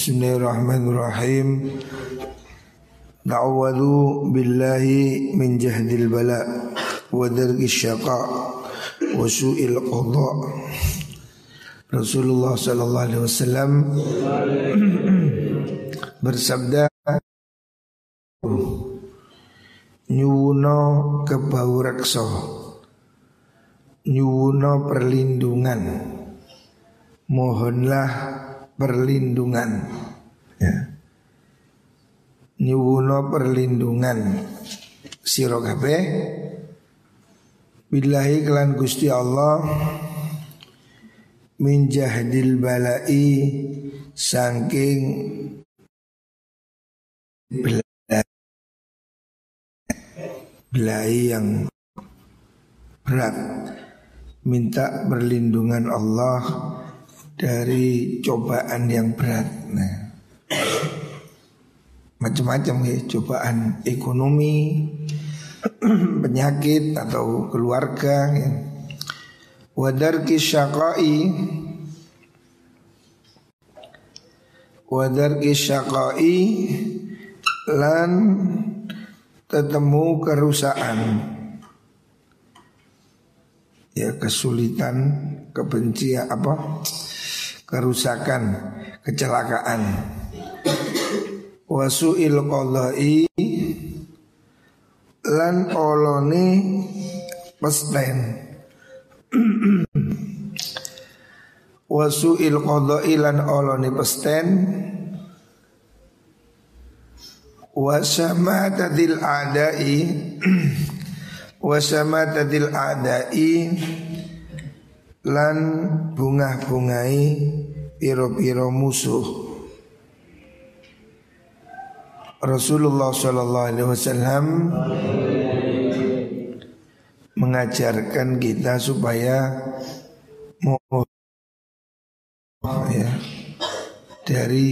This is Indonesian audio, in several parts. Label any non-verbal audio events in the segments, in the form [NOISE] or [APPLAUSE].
Bismillahirrahmanirrahim. Ta'awwadhu billahi min jahdil bala wa darki syaqa wa su'il qadha. Rasulullah sallallahu alaihi wasallam [CLEARS THROAT] bersabda nyuwuno kebau reksa nyuwuno perlindungan mohonlah perlindungan. Ya. Nyuwuno perlindungan. Sira kabeh. Billahi kelan Gusti Allah. Min jahdil balai saking belai yang berat. Minta perlindungan Allah dari cobaan yang berat. Nah, macam-macam ya cobaan ekonomi, penyakit atau keluarga. Ya. Wadar kisyakai Wadar kisyakai Lan Ketemu kerusakan Ya kesulitan Kebencian apa kerusakan, kecelakaan. Wasu'il qadai lan olone pesten. [CLEARS THROAT] Wasu'il qadai lan olone pesten. Wasamatadil adai [CLEARS THROAT] Wasamatadil adai lan bunga-bungai piro-piro musuh. Rasulullah Shallallahu Alaihi Wasallam mengajarkan kita supaya mau ya, dari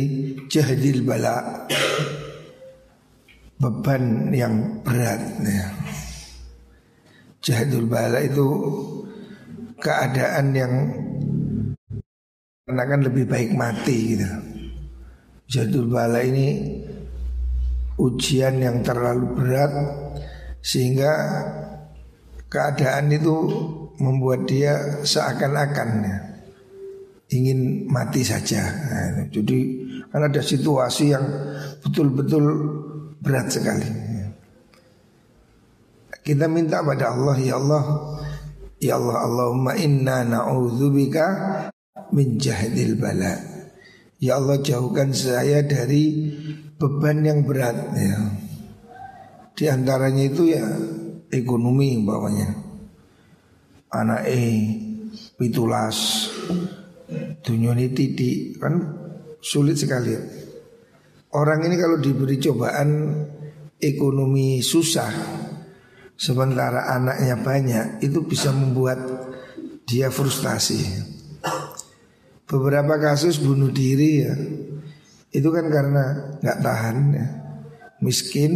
jahdil bala beban yang berat ya. Jahdul bala itu keadaan yang karena kan lebih baik mati gitu. Jadul bala ini ujian yang terlalu berat sehingga keadaan itu membuat dia seakan-akan ya, ingin mati saja. Nah, jadi kan ada situasi yang betul-betul berat sekali. Kita minta pada Allah ya Allah Ya Allah Allahumma inna na'udzubika min jahdil bala. Ya Allah jauhkan saya dari beban yang berat ya. Di antaranya itu ya ekonomi bawahnya. Anak E pitulas dunyoni titik kan sulit sekali. Orang ini kalau diberi cobaan ekonomi susah Sementara anaknya banyak Itu bisa membuat dia frustasi. Beberapa kasus bunuh diri ya Itu kan karena nggak tahan ya. Miskin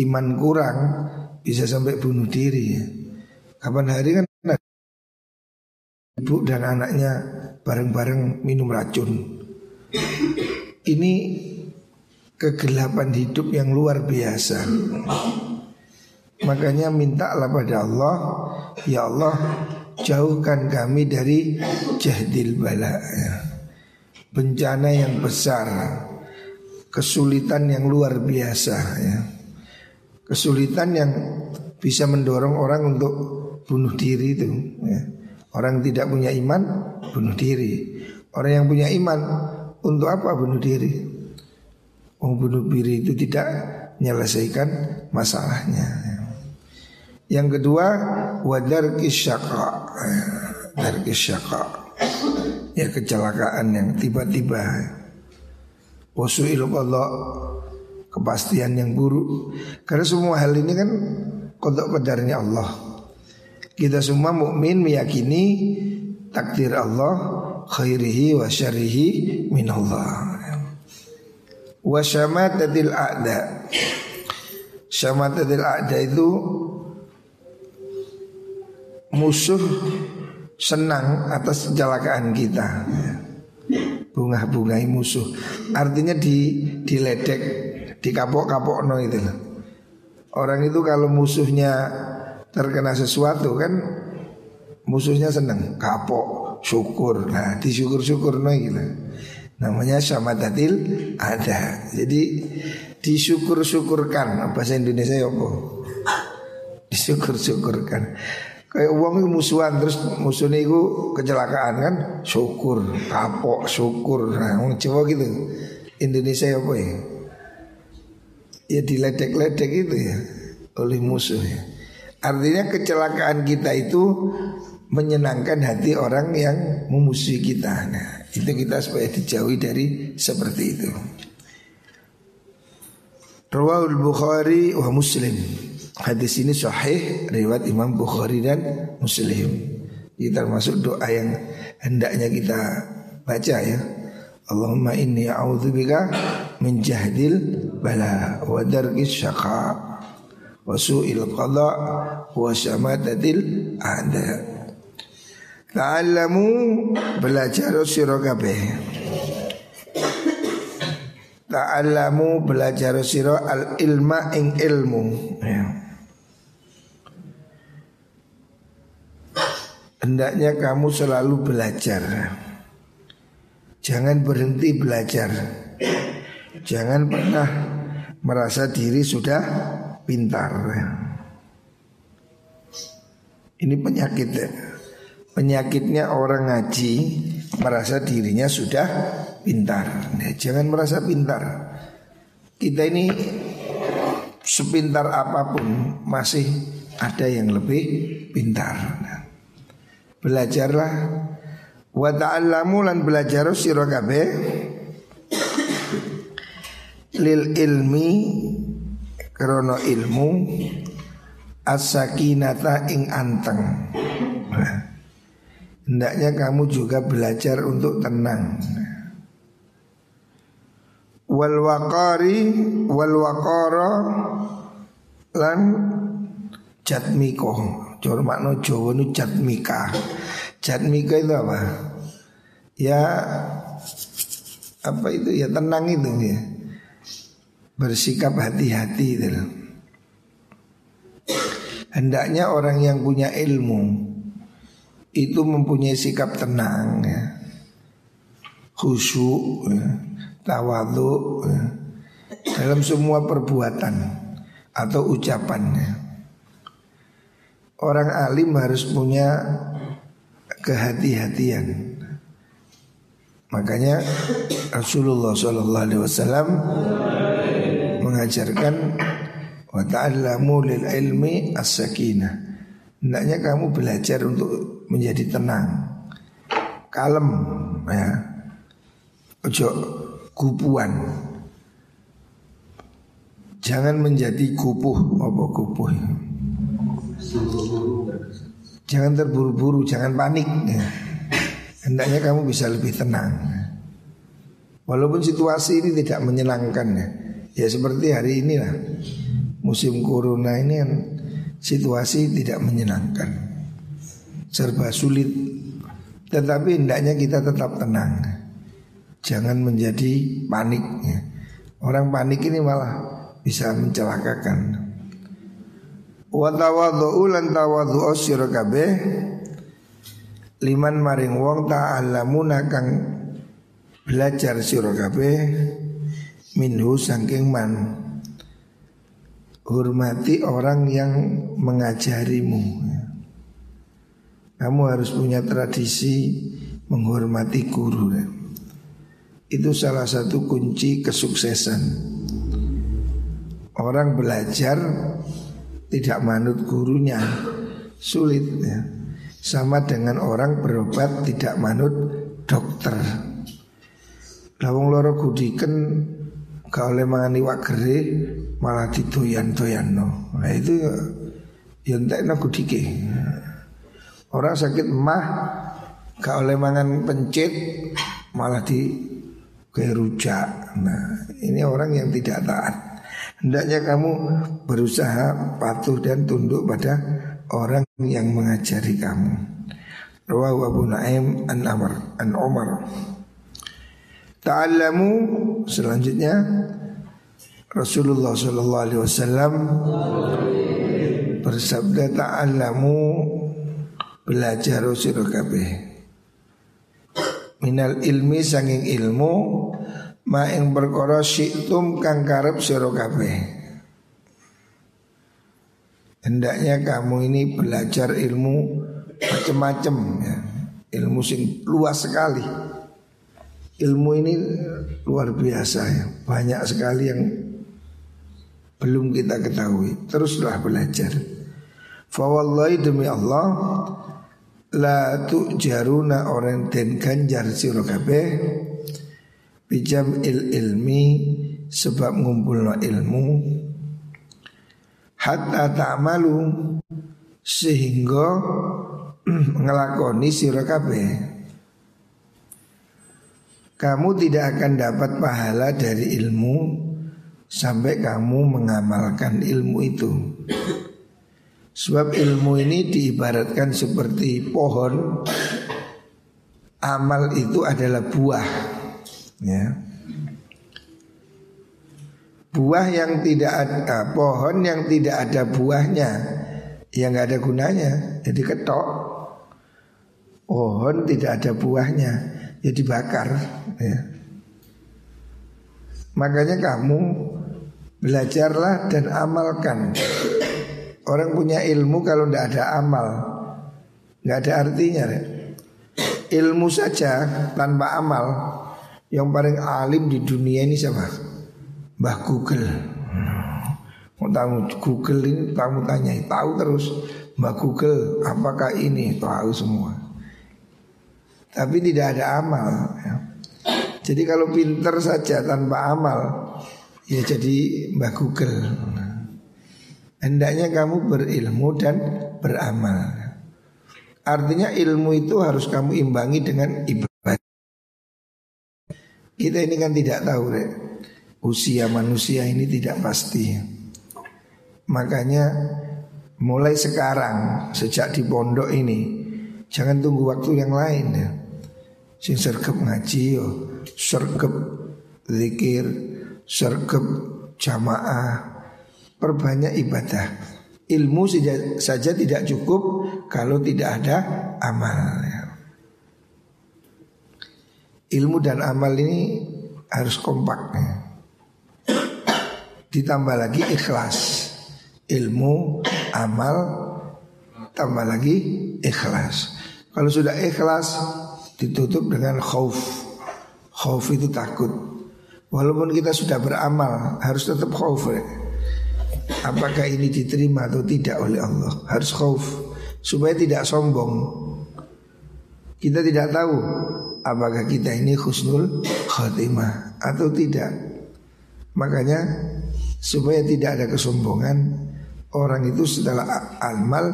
Iman kurang Bisa sampai bunuh diri ya. Kapan hari kan Ibu dan anaknya bareng-bareng minum racun. Ini kegelapan hidup yang luar biasa Makanya mintalah pada Allah Ya Allah jauhkan kami dari jahdil bala. Bencana yang besar Kesulitan yang luar biasa ya. Kesulitan yang bisa mendorong orang untuk bunuh diri itu ya. Orang tidak punya iman bunuh diri Orang yang punya iman untuk apa bunuh diri Mau bunuh diri itu tidak menyelesaikan masalahnya ya. Yang kedua wadar kisyaka Dar kisyaka Ya kecelakaan yang tiba-tiba. Wasu'il Allah Kepastian yang buruk. Karena semua hal ini kan Kodok kedarnya Allah. Kita semua mukmin meyakini Takdir Allah Khairihi wa syarihi min Allah Wa syamatatil a'da. Syamatatil a'da itu musuh senang atas kecelakaan kita. bunga-bungai musuh. Artinya di diledek, dikapok-kapok no itu. Orang itu kalau musuhnya terkena sesuatu kan musuhnya seneng. Kapok syukur. Nah disyukur-syukur no gitu namanya syamadatil ada. Jadi disyukur-syukurkan. Bahasa Indonesia ya apa? Disyukur-syukurkan kayak uang musuhan terus musuhnya itu kecelakaan kan syukur kapok syukur nah orang gitu Indonesia apa ya ya diledek-ledek itu ya oleh musuh ya artinya kecelakaan kita itu menyenangkan hati orang yang memusuhi kita. Nah, itu kita supaya dijauhi dari seperti itu. Rawahul Bukhari wa Muslim. Hadis ini sahih riwayat Imam Bukhari dan Muslim. Ini termasuk doa yang hendaknya kita baca ya. Allahumma inni a'udzubika min jahdil bala wa darkis syaqa wa su'il qada wa syamatatil a'da. Ta'allamu belajar sira kabeh. Ta'allamu belajar sira al ilma ing ilmu. Ya. Hendaknya kamu selalu belajar. Jangan berhenti belajar. Jangan pernah merasa diri sudah pintar. Ini penyakit ya. Penyakitnya orang ngaji merasa dirinya sudah pintar. Nah, jangan merasa pintar. Kita ini sepintar apa pun masih ada yang lebih pintar. Nah, belajarlah wa ta'allamu lan belajar sira kabeh lil ilmi krono ilmu as-sakinata ing anteng. Nah, Hendaknya kamu juga belajar untuk tenang Wal waqari wal waqara lan jatmiko Jor makna Jawa nu jatmika Jatmika itu apa? Ya apa itu ya tenang itu ya Bersikap hati-hati itu Hendaknya orang yang punya ilmu itu mempunyai sikap tenang ya. khusyuk ya. Tawadhu ya. dalam semua perbuatan atau ucapannya orang alim harus punya kehati-hatian makanya Rasulullah Shallallahu Alaihi Wasallam mengajarkan wa ta'allamu lil ilmi as-sakinah Hendaknya kamu belajar untuk menjadi tenang, kalem ya. Ojo kupuan. Jangan menjadi kupuh apa kupuh. Jangan terburu-buru, jangan panik ya. Hendaknya kamu bisa lebih tenang. Walaupun situasi ini tidak menyenangkan ya. Ya seperti hari ini lah. Musim corona ini kan situasi tidak menyenangkan serba sulit. Tetapi hendaknya kita tetap tenang. Jangan menjadi panik. Ya. Orang panik ini malah bisa mencelakakan. Wa tawadhu lan tawadhu sira liman maring wong ta'allamuna kang belajar sira minhu saking man hormati orang yang mengajarimu kamu harus punya tradisi menghormati guru. Ya. Itu salah satu kunci kesuksesan. Orang belajar tidak manut gurunya sulit ya. Sama dengan orang berobat tidak manut dokter. Lawang loro gudiken gak oleh mangani wak gere malah didoyan-doyan no. Nah itu ya yang tak gudike. Orang sakit mah gak oleh mangan pencit malah di kayak rujak. Nah, ini orang yang tidak taat. Hendaknya kamu berusaha patuh dan tunduk pada orang yang mengajari kamu. Rawahu Abu Naim an Amr an Umar. Ta'allamu selanjutnya Rasulullah Shallallahu Alaihi Wasallam bersabda ta'allamu belajar sira kabeh minal ilmi sanging ilmu ma ing perkara syi'tum kang karep sira kabeh. Hendaknya kamu ini belajar ilmu macam-macam ya. ilmu sing luas sekali. Ilmu ini luar biasa ya. Banyak sekali yang belum kita ketahui. Teruslah belajar. Fawallahi demi Allah La tu jaruna orang den ganjar sira kabeh bijam il ilmi sebab ngumpulno ilmu hatta ta'malu sehingga ngelakoni sira kabeh kamu tidak akan dapat pahala dari ilmu sampai kamu mengamalkan ilmu itu. Sebab ilmu ini diibaratkan seperti pohon. Amal itu adalah buah. Ya. Buah yang tidak ada ah, Pohon yang tidak ada buahnya. Yang nggak ada gunanya. Jadi ketok. Pohon tidak ada buahnya. Jadi ya bakar ya. Makanya kamu Belajarlah dan amalkan Orang punya ilmu kalau tidak ada amal nggak ada artinya ya. Ilmu saja tanpa amal Yang paling alim di dunia ini siapa? Mbah Google Mau tahu Google ini kamu tanya Tahu terus Mbah Google apakah ini Tahu semua Tapi tidak ada amal ya. Jadi kalau pinter saja tanpa amal Ya jadi Mbah Google Hendaknya kamu berilmu dan beramal. Artinya ilmu itu harus kamu imbangi dengan ibadah. Kita ini kan tidak tahu deh. Usia manusia ini tidak pasti. Makanya mulai sekarang sejak di pondok ini jangan tunggu waktu yang lain ya. Sing sergap ngaji yo, sergap zikir, sergap jamaah, perbanyak ibadah. Ilmu saja, tidak cukup kalau tidak ada amal. Ilmu dan amal ini harus kompak. Ditambah lagi ikhlas. Ilmu, amal, tambah lagi ikhlas. Kalau sudah ikhlas ditutup dengan khauf. Khauf itu takut. Walaupun kita sudah beramal harus tetap khauf. Ya. Apakah ini diterima atau tidak oleh Allah? Harus khauf. Supaya tidak sombong. Kita tidak tahu Apakah kita ini khusnul khatimah Atau tidak. Makanya Supaya tidak ada kesombongan Orang itu setelah amal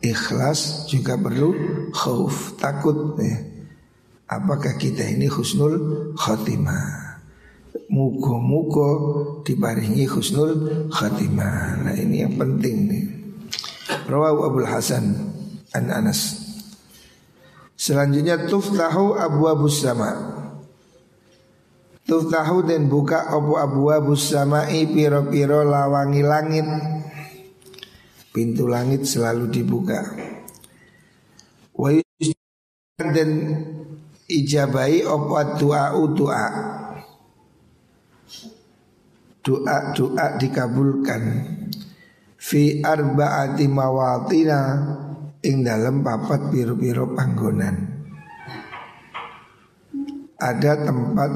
Ikhlas juga perlu khauf Takut ya. Apakah kita ini khusnul khatimah Mugo-mugo diparingi khusnul khatimah. Nah ini yang penting nih. Rawahu Abdul Hasan An Anas. Selanjutnya tuftahu abu abu sama. Tuftahu dan buka abu abu abu samai piro-piro lawangi langit. Pintu langit selalu dibuka. Wa dan ijabai opat doa doa doa-doa dikabulkan fi arbaati mawatina ing dalam papat biru-biru panggonan. Ada tempat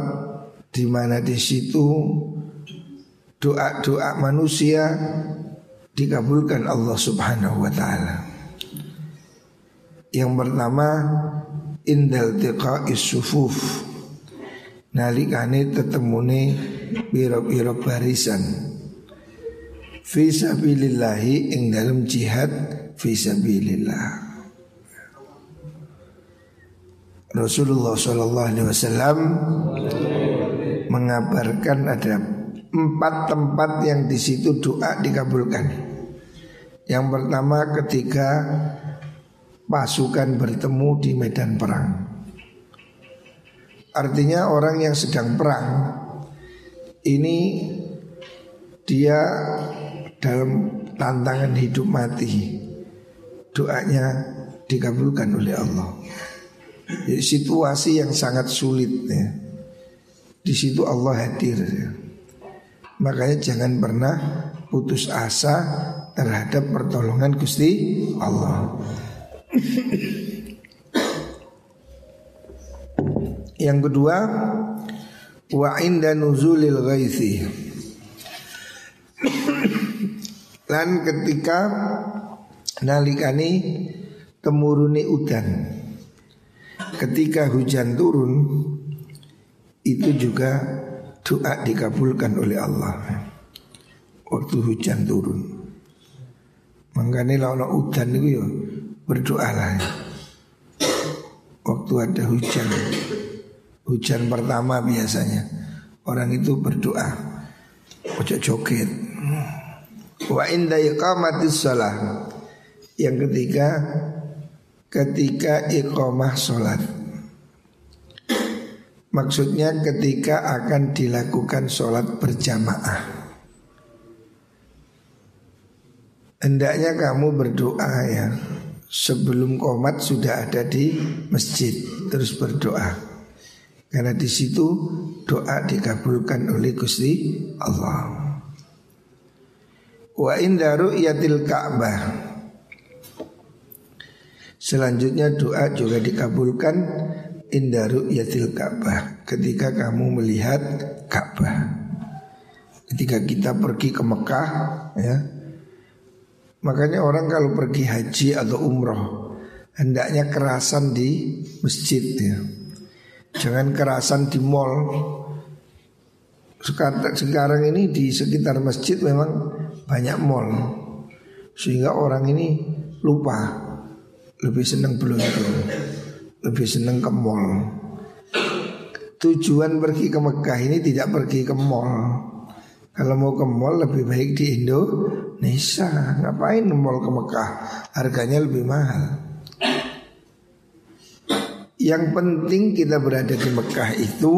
di mana di situ doa-doa manusia dikabulkan Allah Subhanahu wa taala. Yang pertama indal tiqa'is sufuf nalikane tetemune biro-biro barisan fi sabilillahi ing dalam jihad fi sabilillah Rasulullah Shallallahu Alaihi Wasallam mengabarkan ada empat tempat yang di situ doa dikabulkan. Yang pertama ketika pasukan bertemu di medan perang. Artinya orang yang sedang perang Ini dia dalam tantangan hidup mati Doanya dikabulkan oleh Allah Jadi situasi yang sangat sulit ya. Di situ Allah hadir ya. Makanya jangan pernah putus asa terhadap pertolongan Gusti Allah Yang kedua Wa inda nuzulil ghaithi Lan ketika Nalikani Temuruni udan Ketika hujan turun Itu juga Doa dikabulkan oleh Allah. Waktu hujan turun. Makanya kalau udan itu ya Berdoalah. Waktu ada hujan Hujan pertama biasanya. Orang itu berdoa. Ojo joget. Wa inda iqamatis salah Yang ketiga Ketika iqamah sholat. Maksudnya ketika akan dilakukan sholat berjamaah. Hendaknya kamu berdoa ya. Sebelum komat sudah ada di masjid Terus berdoa karena di situ doa dikabulkan oleh Gusti Allah. Wa inda ru'yatil Ka'bah. Selanjutnya doa juga dikabulkan inda ru'yatil Ka'bah ketika kamu melihat Ka'bah. Ketika kita pergi ke Mekah ya. Makanya orang kalau pergi haji atau umroh hendaknya kerasan di masjid ya. Jangan kerasan di mall. Sekarang, ini di sekitar masjid memang banyak mall. Sehingga orang ini lupa. Lebih senang beruntung Lebih senang ke mall. Tujuan pergi ke Mekah ini tidak pergi ke mall. Kalau mau ke mall lebih baik di Indonesia. Ngapain mall ke Mekah? Harganya lebih mahal yang penting kita berada di Mekah itu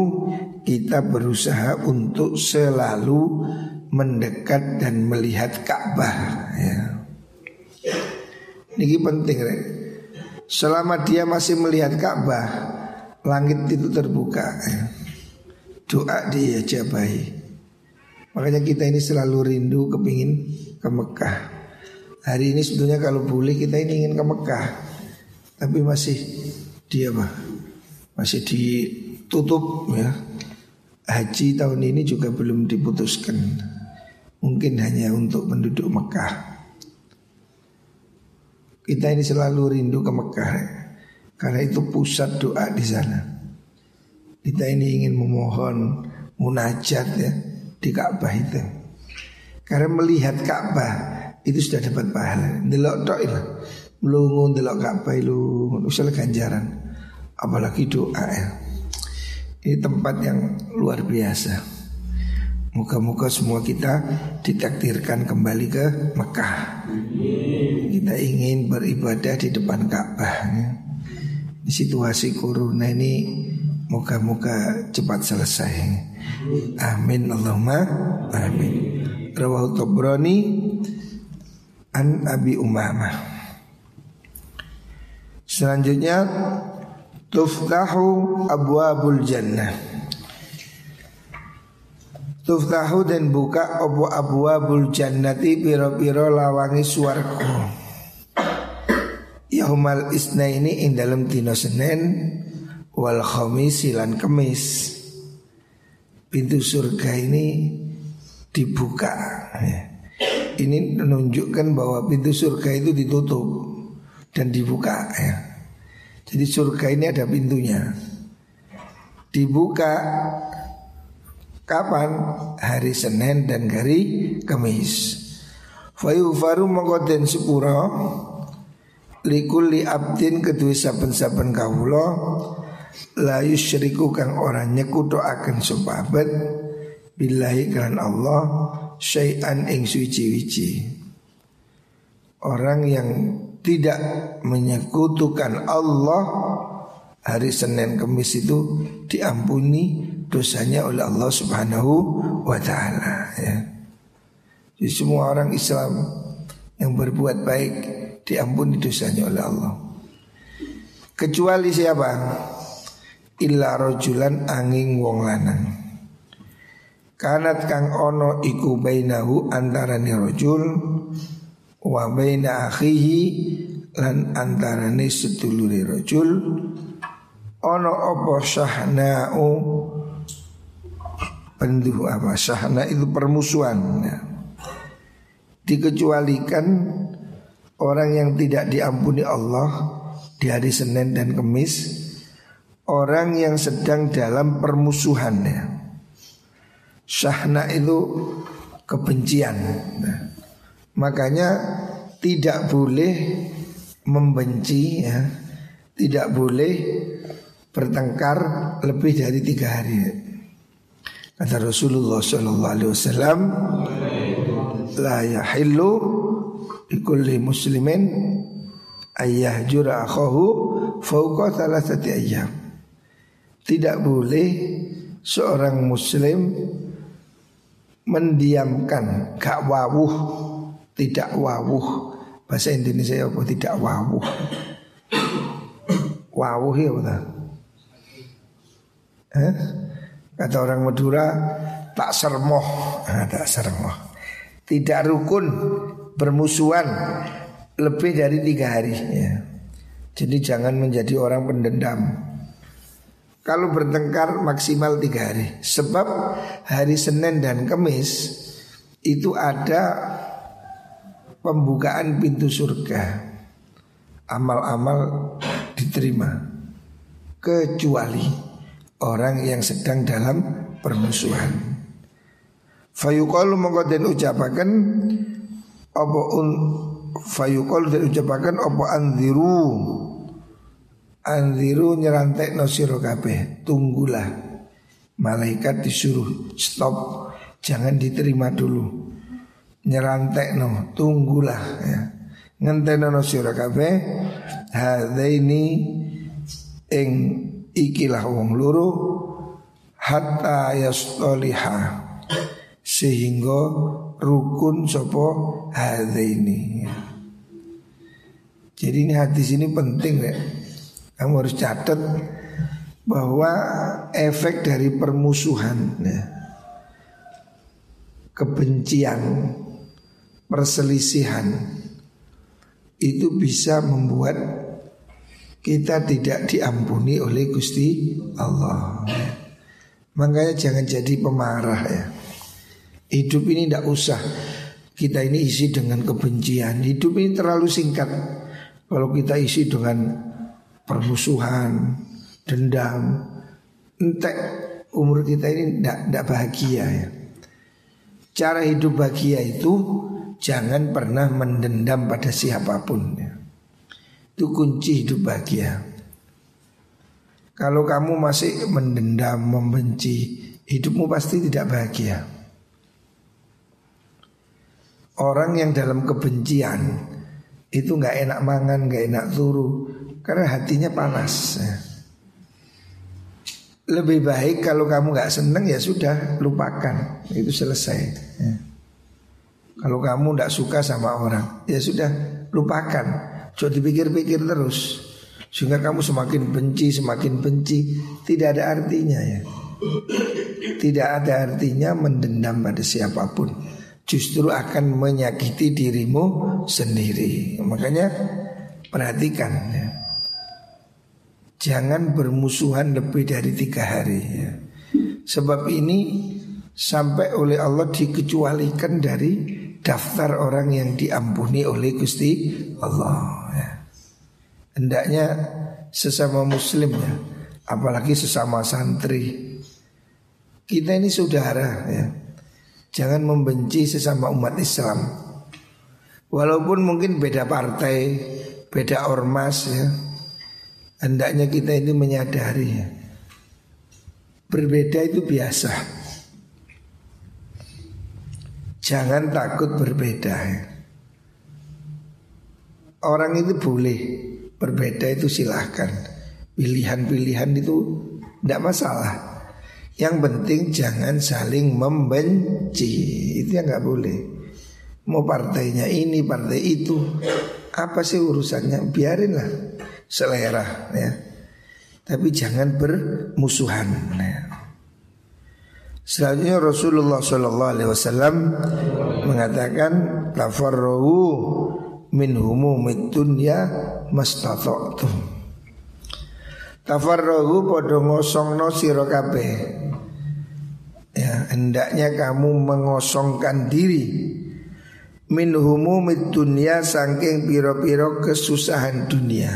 kita berusaha untuk selalu mendekat dan melihat Ka'bah ya. Ini penting re. Selama dia masih melihat Ka'bah Langit itu terbuka ya. Doa dia jabai Makanya kita ini selalu rindu kepingin ke Mekah Hari ini sebetulnya kalau boleh kita ini ingin ke Mekah Tapi masih dia apa? Masih ditutup ya. Haji tahun ini juga belum diputuskan. Mungkin hanya untuk penduduk Mekah. Kita ini selalu rindu ke Mekah ya. karena itu pusat doa di sana. Kita ini ingin memohon munajat ya di Ka'bah itu. Karena melihat Ka'bah itu sudah dapat pahala. Delok tok Melungun delok Ka'bah lu usah ganjaran apalagi doa ya. Ini tempat yang luar biasa. Muka-muka semua kita ditakdirkan kembali ke Mekah. Kita ingin beribadah di depan Ka'bah. Ya. Di situasi corona ini muka-muka cepat selesai. Amin Allahumma amin. Rawahu Tabrani an Abi Umamah. Selanjutnya Tuftahu abwabul jannah. Tuftahu dan buka abu abwabul jannati piro-piro lawangi suarku Yaumal isna ini ing dalam dino Senin wal khamis silan kemis. Pintu surga ini dibuka. Ini menunjukkan bahwa pintu surga itu ditutup dan dibuka ya. Jadi surga ini ada pintunya. Dibuka kapan? Hari Senin dan hari Kamis. Fayufaru mengkoden sepuro Likuli abdin kedua saben-saben kawula La yusyriku kang orang nyekuto akan sopabat Billahi kan Allah Syai'an ing suci-wici Orang yang tidak menyekutukan Allah hari Senin Kemis itu diampuni dosanya oleh Allah Subhanahu wa taala ya. Jadi semua orang Islam yang berbuat baik diampuni dosanya oleh Allah. Kecuali siapa? Illa rojulan angin wong lanang. Kanat kang ono iku bainahu antarane rojul wa baina akhihi lan antarane sedulure rojul ono apa syahna'u penduh apa syahna itu permusuhan ya. dikecualikan orang yang tidak diampuni Allah di hari Senin dan Kamis orang yang sedang dalam permusuhan. Syahna itu kebencian. Nah, makanya tidak boleh membenci ya, tidak boleh bertengkar lebih dari tiga hari. Kata Rasulullah Sallallahu Alaihi Wasallam, la yahillu likulli muslimin ayah jura akhahu fauqa thalathati ayyam. Tidak boleh seorang muslim mendiamkan gak wawuh, tidak wawuh. Bahasa Indonesia apa tidak wawuh? Wawuh ya betul. Eh? Kata orang Madura tak sermoh, nah, tak sermoh. Tidak rukun bermusuhan lebih dari tiga hari. Ya. Jadi jangan menjadi orang pendendam. Kalau bertengkar maksimal tiga hari. Sebab hari Senin dan Kamis itu ada pembukaan pintu surga. Amal-amal diterima kecuali orang yang sedang dalam permusuhan. Fayuqalu mongko den ucapaken apa un fayuqalu den ucapaken apa anziru anziru nyerantek no kabeh tunggulah malaikat disuruh stop jangan diterima dulu nyerantek no tunggulah ya ngenteno no siro kabeh hadaini ing ikilah wong loro hatta yastoliha sehingga rukun sopo ini. Jadi ini hadis ini penting ya. Kamu harus catat bahwa efek dari permusuhan ya, kebencian, perselisihan itu bisa membuat kita tidak diampuni oleh Gusti Allah. Makanya jangan jadi pemarah ya. Hidup ini tidak usah kita ini isi dengan kebencian. Hidup ini terlalu singkat. Kalau kita isi dengan permusuhan, dendam, entek umur kita ini tidak bahagia ya. Cara hidup bahagia itu jangan pernah mendendam pada siapa pun ya. Itu kunci hidup bahagia. Kalau kamu masih mendendam, membenci, hidupmu pasti tidak bahagia. Orang yang dalam kebencian itu nggak enak mangan, nggak enak turu karena hatinya panas. Ya. Lebih baik kalau kamu nggak seneng ya sudah lupakan itu selesai. Ya. Kalau kamu nggak suka sama orang ya sudah lupakan. Coba dipikir-pikir terus sehingga kamu semakin benci, semakin benci tidak ada artinya ya. Tidak ada artinya mendendam pada siapa pun justru akan menyakiti dirimu sendiri. Makanya perhatikan ya. Jangan bermusuhan lebih dari tiga hari ya. Sebab ini sampai oleh Allah dikecualikan dari daftar orang yang diampuni oleh Gusti Allah ya. Hendaknya sesama muslim ya Apalagi sesama santri Kita ini saudara ya Jangan membenci sesama umat Islam. Walaupun mungkin beda partai, beda ormas ya. Hendaknya kita ini menyadari ya. Berbeda itu biasa. Jangan takut berbeda ya. Orang itu boleh berbeda itu silahkan pilihan-pilihan itu tidak masalah. Yang penting jangan saling membenci. Itu yang nggak boleh. Mau partainya ini, partai itu, apa sih urusannya? Biarinlah selera ya. Tapi jangan bermusuhan. Ya. Selanjutnya Rasulullah Shallallahu Alaihi Wasallam mengatakan tafarruhu min humumid dunya mastata'tum. Tafarruhu podo ngosongno sira. Ya, hendaknya kamu mengosongkan diri min humumid dunya saking piro-piro kesusahan dunia.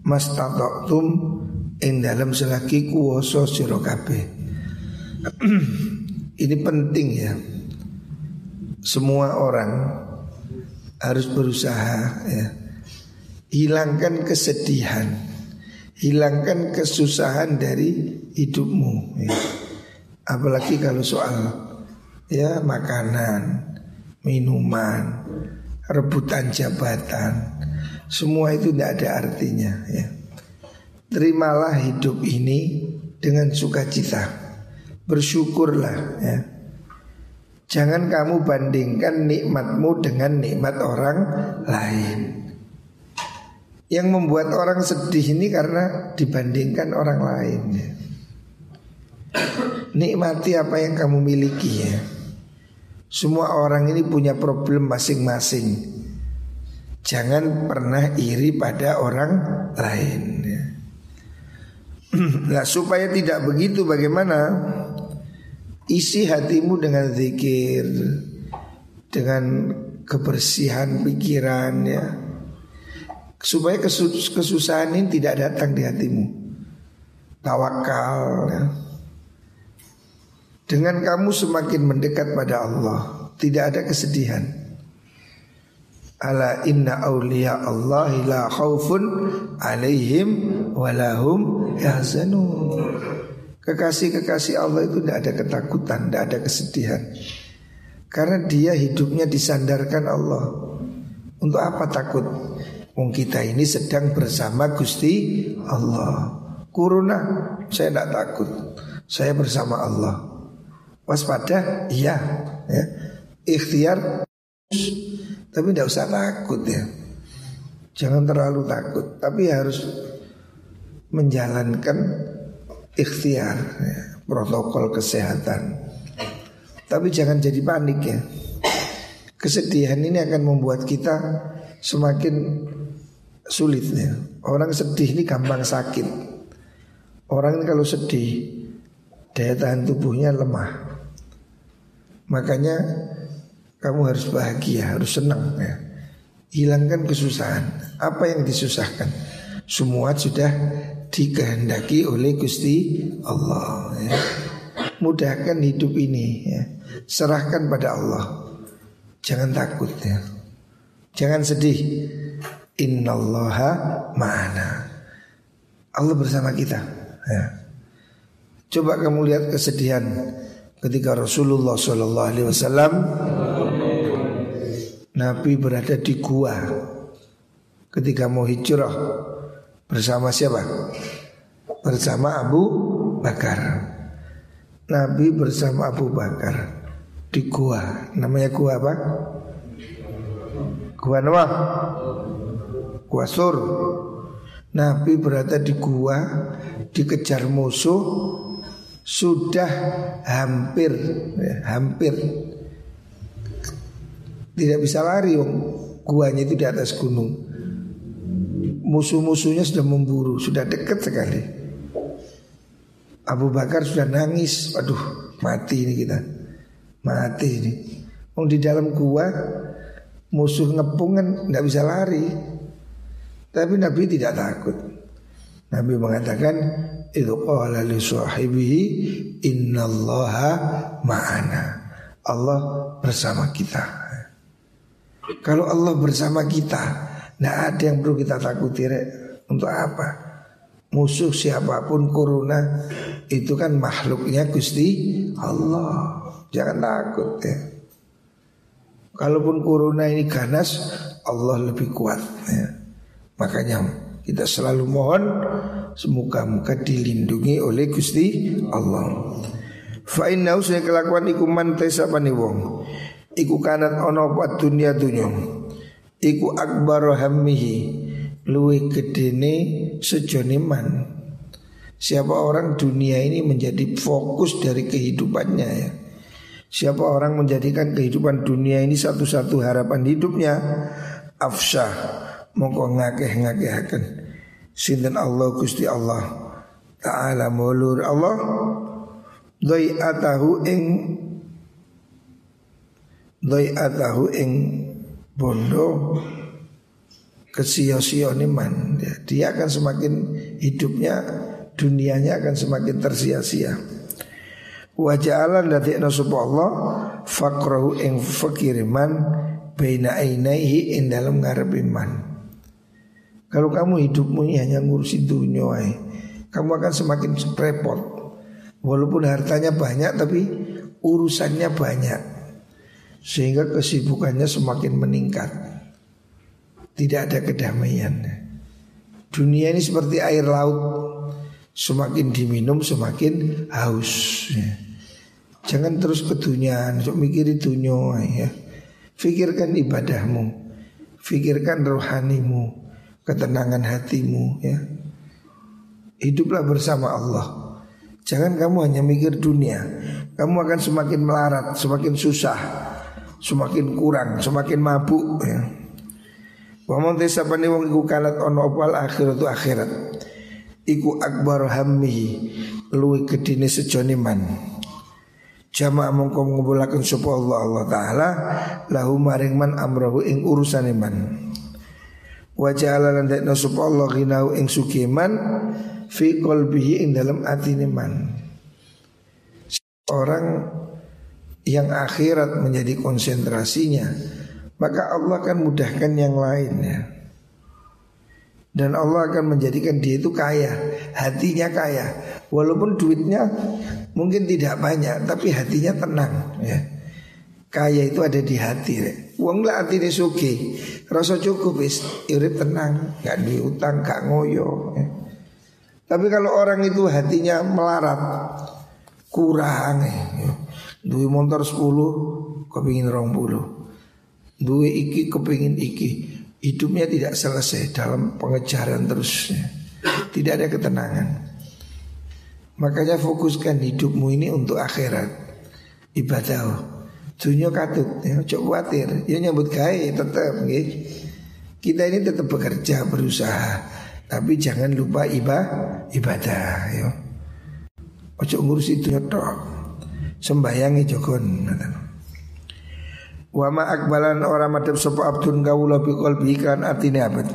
Mastata'tum ing dalam selagi kuwasa sira kabeh. [CLEARS THROAT] Ini penting ya. Semua orang harus berusaha ya. Hilangkan kesedihan hilangkan kesusahan dari hidupmu. Ya. Apalagi kalau soal ya makanan, minuman, rebutan jabatan, semua itu tidak ada artinya. Ya. Terimalah hidup ini dengan sukacita, bersyukurlah. Ya. Jangan kamu bandingkan nikmatmu dengan nikmat orang lain. Yang membuat orang sedih ini karena dibandingkan orang lain ya. Nikmati apa yang kamu miliki ya Semua orang ini punya problem masing-masing Jangan pernah iri pada orang lain ya. [CLEARS THROAT] Nah supaya tidak begitu bagaimana Isi hatimu dengan zikir Dengan kebersihan pikiran ya supaya kesusahan ini tidak datang di hatimu. Tawakal ya. Dengan kamu semakin mendekat pada Allah, tidak ada kesedihan. Ala inna awliya la alaihim walahum yahzanun. Kekasih-kekasih Allah itu tidak ada ketakutan, tidak ada kesedihan. Karena dia hidupnya disandarkan Allah. Untuk apa takut? Wong kita ini sedang bersama Gusti Allah. Kuruna, saya tidak takut. Saya bersama Allah. Waspada, iya. Ya. Ikhtiar, tapi tidak usah takut ya. Jangan terlalu takut, tapi harus menjalankan ikhtiar, ya. protokol kesehatan. Tapi jangan jadi panik ya. Kesedihan ini akan membuat kita semakin sulitnya. Orang sedih ini gampang sakit. Orang ini kalau sedih daya tahan tubuhnya lemah. Makanya kamu harus bahagia, harus senang ya. Hilangkan kesusahan. Apa yang disusahkan? Semua sudah dikehendaki oleh Gusti Allah ya. Mudahkan hidup ini ya. Serahkan pada Allah. Jangan takut ya. Jangan sedih. Innallaha ma'ana Allah bersama kita ya. Coba kamu lihat kesedihan ketika Rasulullah Shallallahu Alaihi Wasallam Nabi berada di gua ketika mau hijrah bersama siapa? Bersama Abu Bakar. Nabi bersama Abu Bakar di gua. Namanya gua apa? Gua Noah gua sur. Nabi berada di gua dikejar musuh sudah hampir ya, hampir tidak bisa lari guanya itu di atas gunung musuh-musuhnya sudah memburu sudah dekat sekali Abu Bakar sudah nangis aduh mati ini kita mati ini Om di dalam gua musuh ngepungan nggak bisa lari tapi Nabi tidak takut. Nabi mengatakan itu qala li sahibihi innallaha ma'ana. Allah bersama kita. Kalau Allah bersama kita, tidak ada yang perlu kita takuti. Untuk apa? Musuh siapa pun corona itu kan makhluknya Gusti Allah. Jangan takut ya. Kalaupun corona ini ganas, Allah lebih kuat ya. Makanya Kita selalu mohon semoga muka dilindungi oleh Gusti Allah. Fa inna usai kelakuan iku man tesapane wong. Iku kanat ono dunia dunya. Iku akbar hammihi. Luwe gedene sejone man. Siapa orang dunia ini menjadi fokus dari kehidupannya ya. Siapa orang menjadikan kehidupan dunia ini satu-satu harapan hidupnya? Afsah mongko ngakeh akan sinten Allah Gusti Allah? Taala mulur Allah. Doi atahu ing doi atahu ing bondo kesio-sio man ya, dia akan semakin hidupnya dunianya akan semakin tersia-sia wajah Allah dari Allah fakrohu ing fakiriman baina ainaihi in dalam ngarepe man. Kalau kamu hidupmu hanya ngurusi dunia kamu akan semakin repot. Walaupun hartanya banyak tapi urusannya banyak. Sehingga kesibukannya semakin meningkat. Tidak ada kedamaian. Dunia ini seperti air laut. Semakin diminum semakin haus. Jangan terus ke dunia, untuk mikiri dunia ya. Fikirkan ibadahmu Fikirkan rohanimu Ketenangan hatimu ya Hiduplah bersama Allah Jangan kamu hanya mikir dunia Kamu akan semakin melarat Semakin susah Semakin kurang Semakin mabuk ya Wa man tesapani wong iku kalat ono opal akhirat akhirat Iku akbar hammihi Luwi kedine sejone man Jamaah mongko ngumpulaken sapa Allah Allah taala lahu maring man amrahu ing urusane man. Wa ja'ala lan dakna sapa Allah ghinahu ing sukiman fi qalbihi ing dalam atine man. Orang yang akhirat menjadi konsentrasinya, maka Allah akan mudahkan yang lainnya. Dan Allah akan menjadikan dia itu kaya Hatinya kaya Walaupun duitnya mungkin tidak banyak Tapi hatinya tenang ya. Kaya itu ada di hati ya. Uang lah hati ini suki Rasa cukup is Irip tenang Gak diutang gak ngoyo ya. Tapi kalau orang itu hatinya melarat Kurang ya. Duit motor 10 Kepingin rong puluh Duit iki kepingin iki hidupnya tidak selesai dalam pengejaran terusnya. Tidak ada ketenangan. Makanya fokuskan hidupmu ini untuk akhirat. Ibadah. Dunia katut, ya, coba khawatir, ya nyambut kaya tetap, gitu. Kita ini tetap bekerja, berusaha, tapi jangan lupa ibadah, ibadah, ya. Ojo ngurus itu tok. Sembayangi jokon. Wa ma akbalan ora madhep sapa abdun kawula bi qalbi kan atine abad.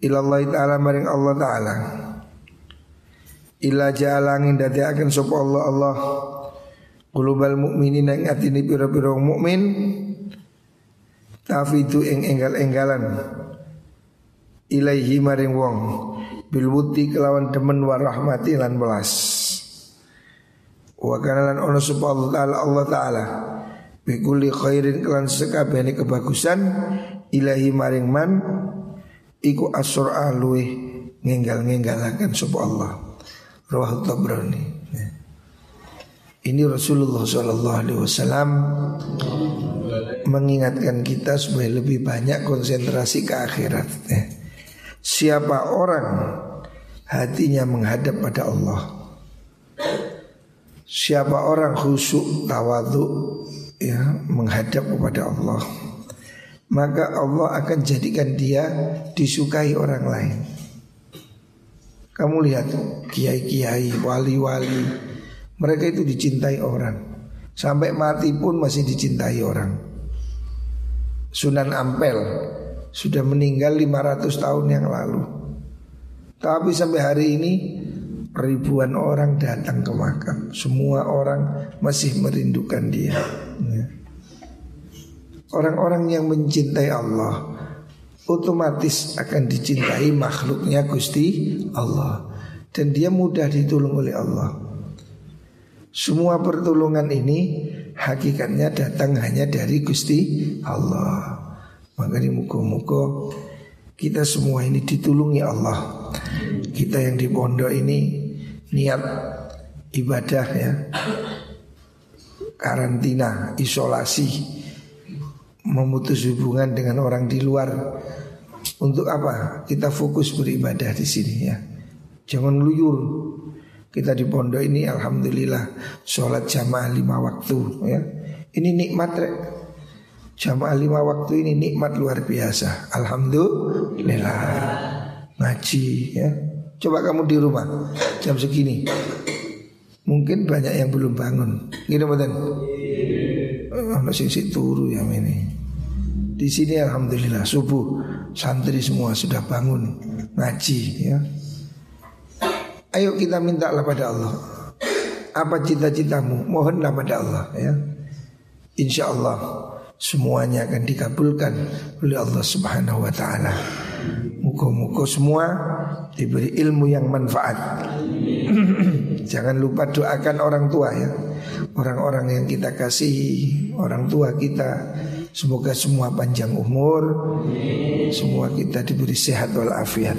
Ilallah taala maring Allah taala. Ila jalangin akan sapa Allah Allah qulubal mukminin ing atine pira-pira mukmin tafidu ing enggal-enggalan ilaihi maring wong bil wuti kelawan demen wa rahmati lan welas wa kana lan ono sapa Allah taala Bikuli khairin kelan sekabehane kebagusan ilahi maring man iku asra luwe ngenggal-nenggalaken sapa Allah. Rawahu Tabrani. Ini Rasulullah Shallallahu Alaihi Wasallam mengingatkan kita supaya lebih banyak konsentrasi ke akhirat. Siapa orang hatinya menghadap pada Allah, siapa orang khusyuk tawadu ya menghadap kepada Allah maka Allah akan jadikan dia disukai orang lain. Kamu lihat kiai-kiai, wali-wali, mereka itu dicintai orang. Sampai mati pun masih dicintai orang. Sunan Ampel sudah meninggal 500 tahun yang lalu. Tapi sampai hari ini ribuan orang datang ke makam. Semua orang masih merindukan dia. Ya. Orang-orang yang mencintai Allah otomatis akan dicintai makhluknya Gusti Allah dan dia mudah ditolong oleh Allah. Semua pertolongan ini hakikatnya datang hanya dari Gusti Allah. Makanya muka-muka kita semua ini ditulungi Allah. Kita yang di pondok ini niat ibadah ya. Karantina, isolasi, memutus hubungan dengan orang di luar. Untuk apa? Kita fokus beribadah di sini ya. Jangan luyur. Kita di pondok ini alhamdulillah sholat jamaah lima waktu ya. Ini nikmat rek. Jamaah lima waktu ini nikmat luar biasa. Alhamdulillah. Ngaji ya. Coba kamu di rumah jam segini. Mungkin banyak yang belum bangun. Gini betul. Oh, sing turu ya ini. Di sini alhamdulillah subuh santri semua sudah bangun ngaji ya. Ayo kita mintalah pada Allah. Apa cita-citamu? Mohonlah pada Allah ya. Insya Allah semuanya akan dikabulkan oleh Allah Subhanahu wa taala. Muka-muka semua diberi ilmu yang manfaat. [CLEARS THROAT] Jangan lupa doakan orang tua ya. Orang-orang yang kita kasihi, orang tua kita. Semoga semua panjang umur, semua kita diberi sehat walafiat.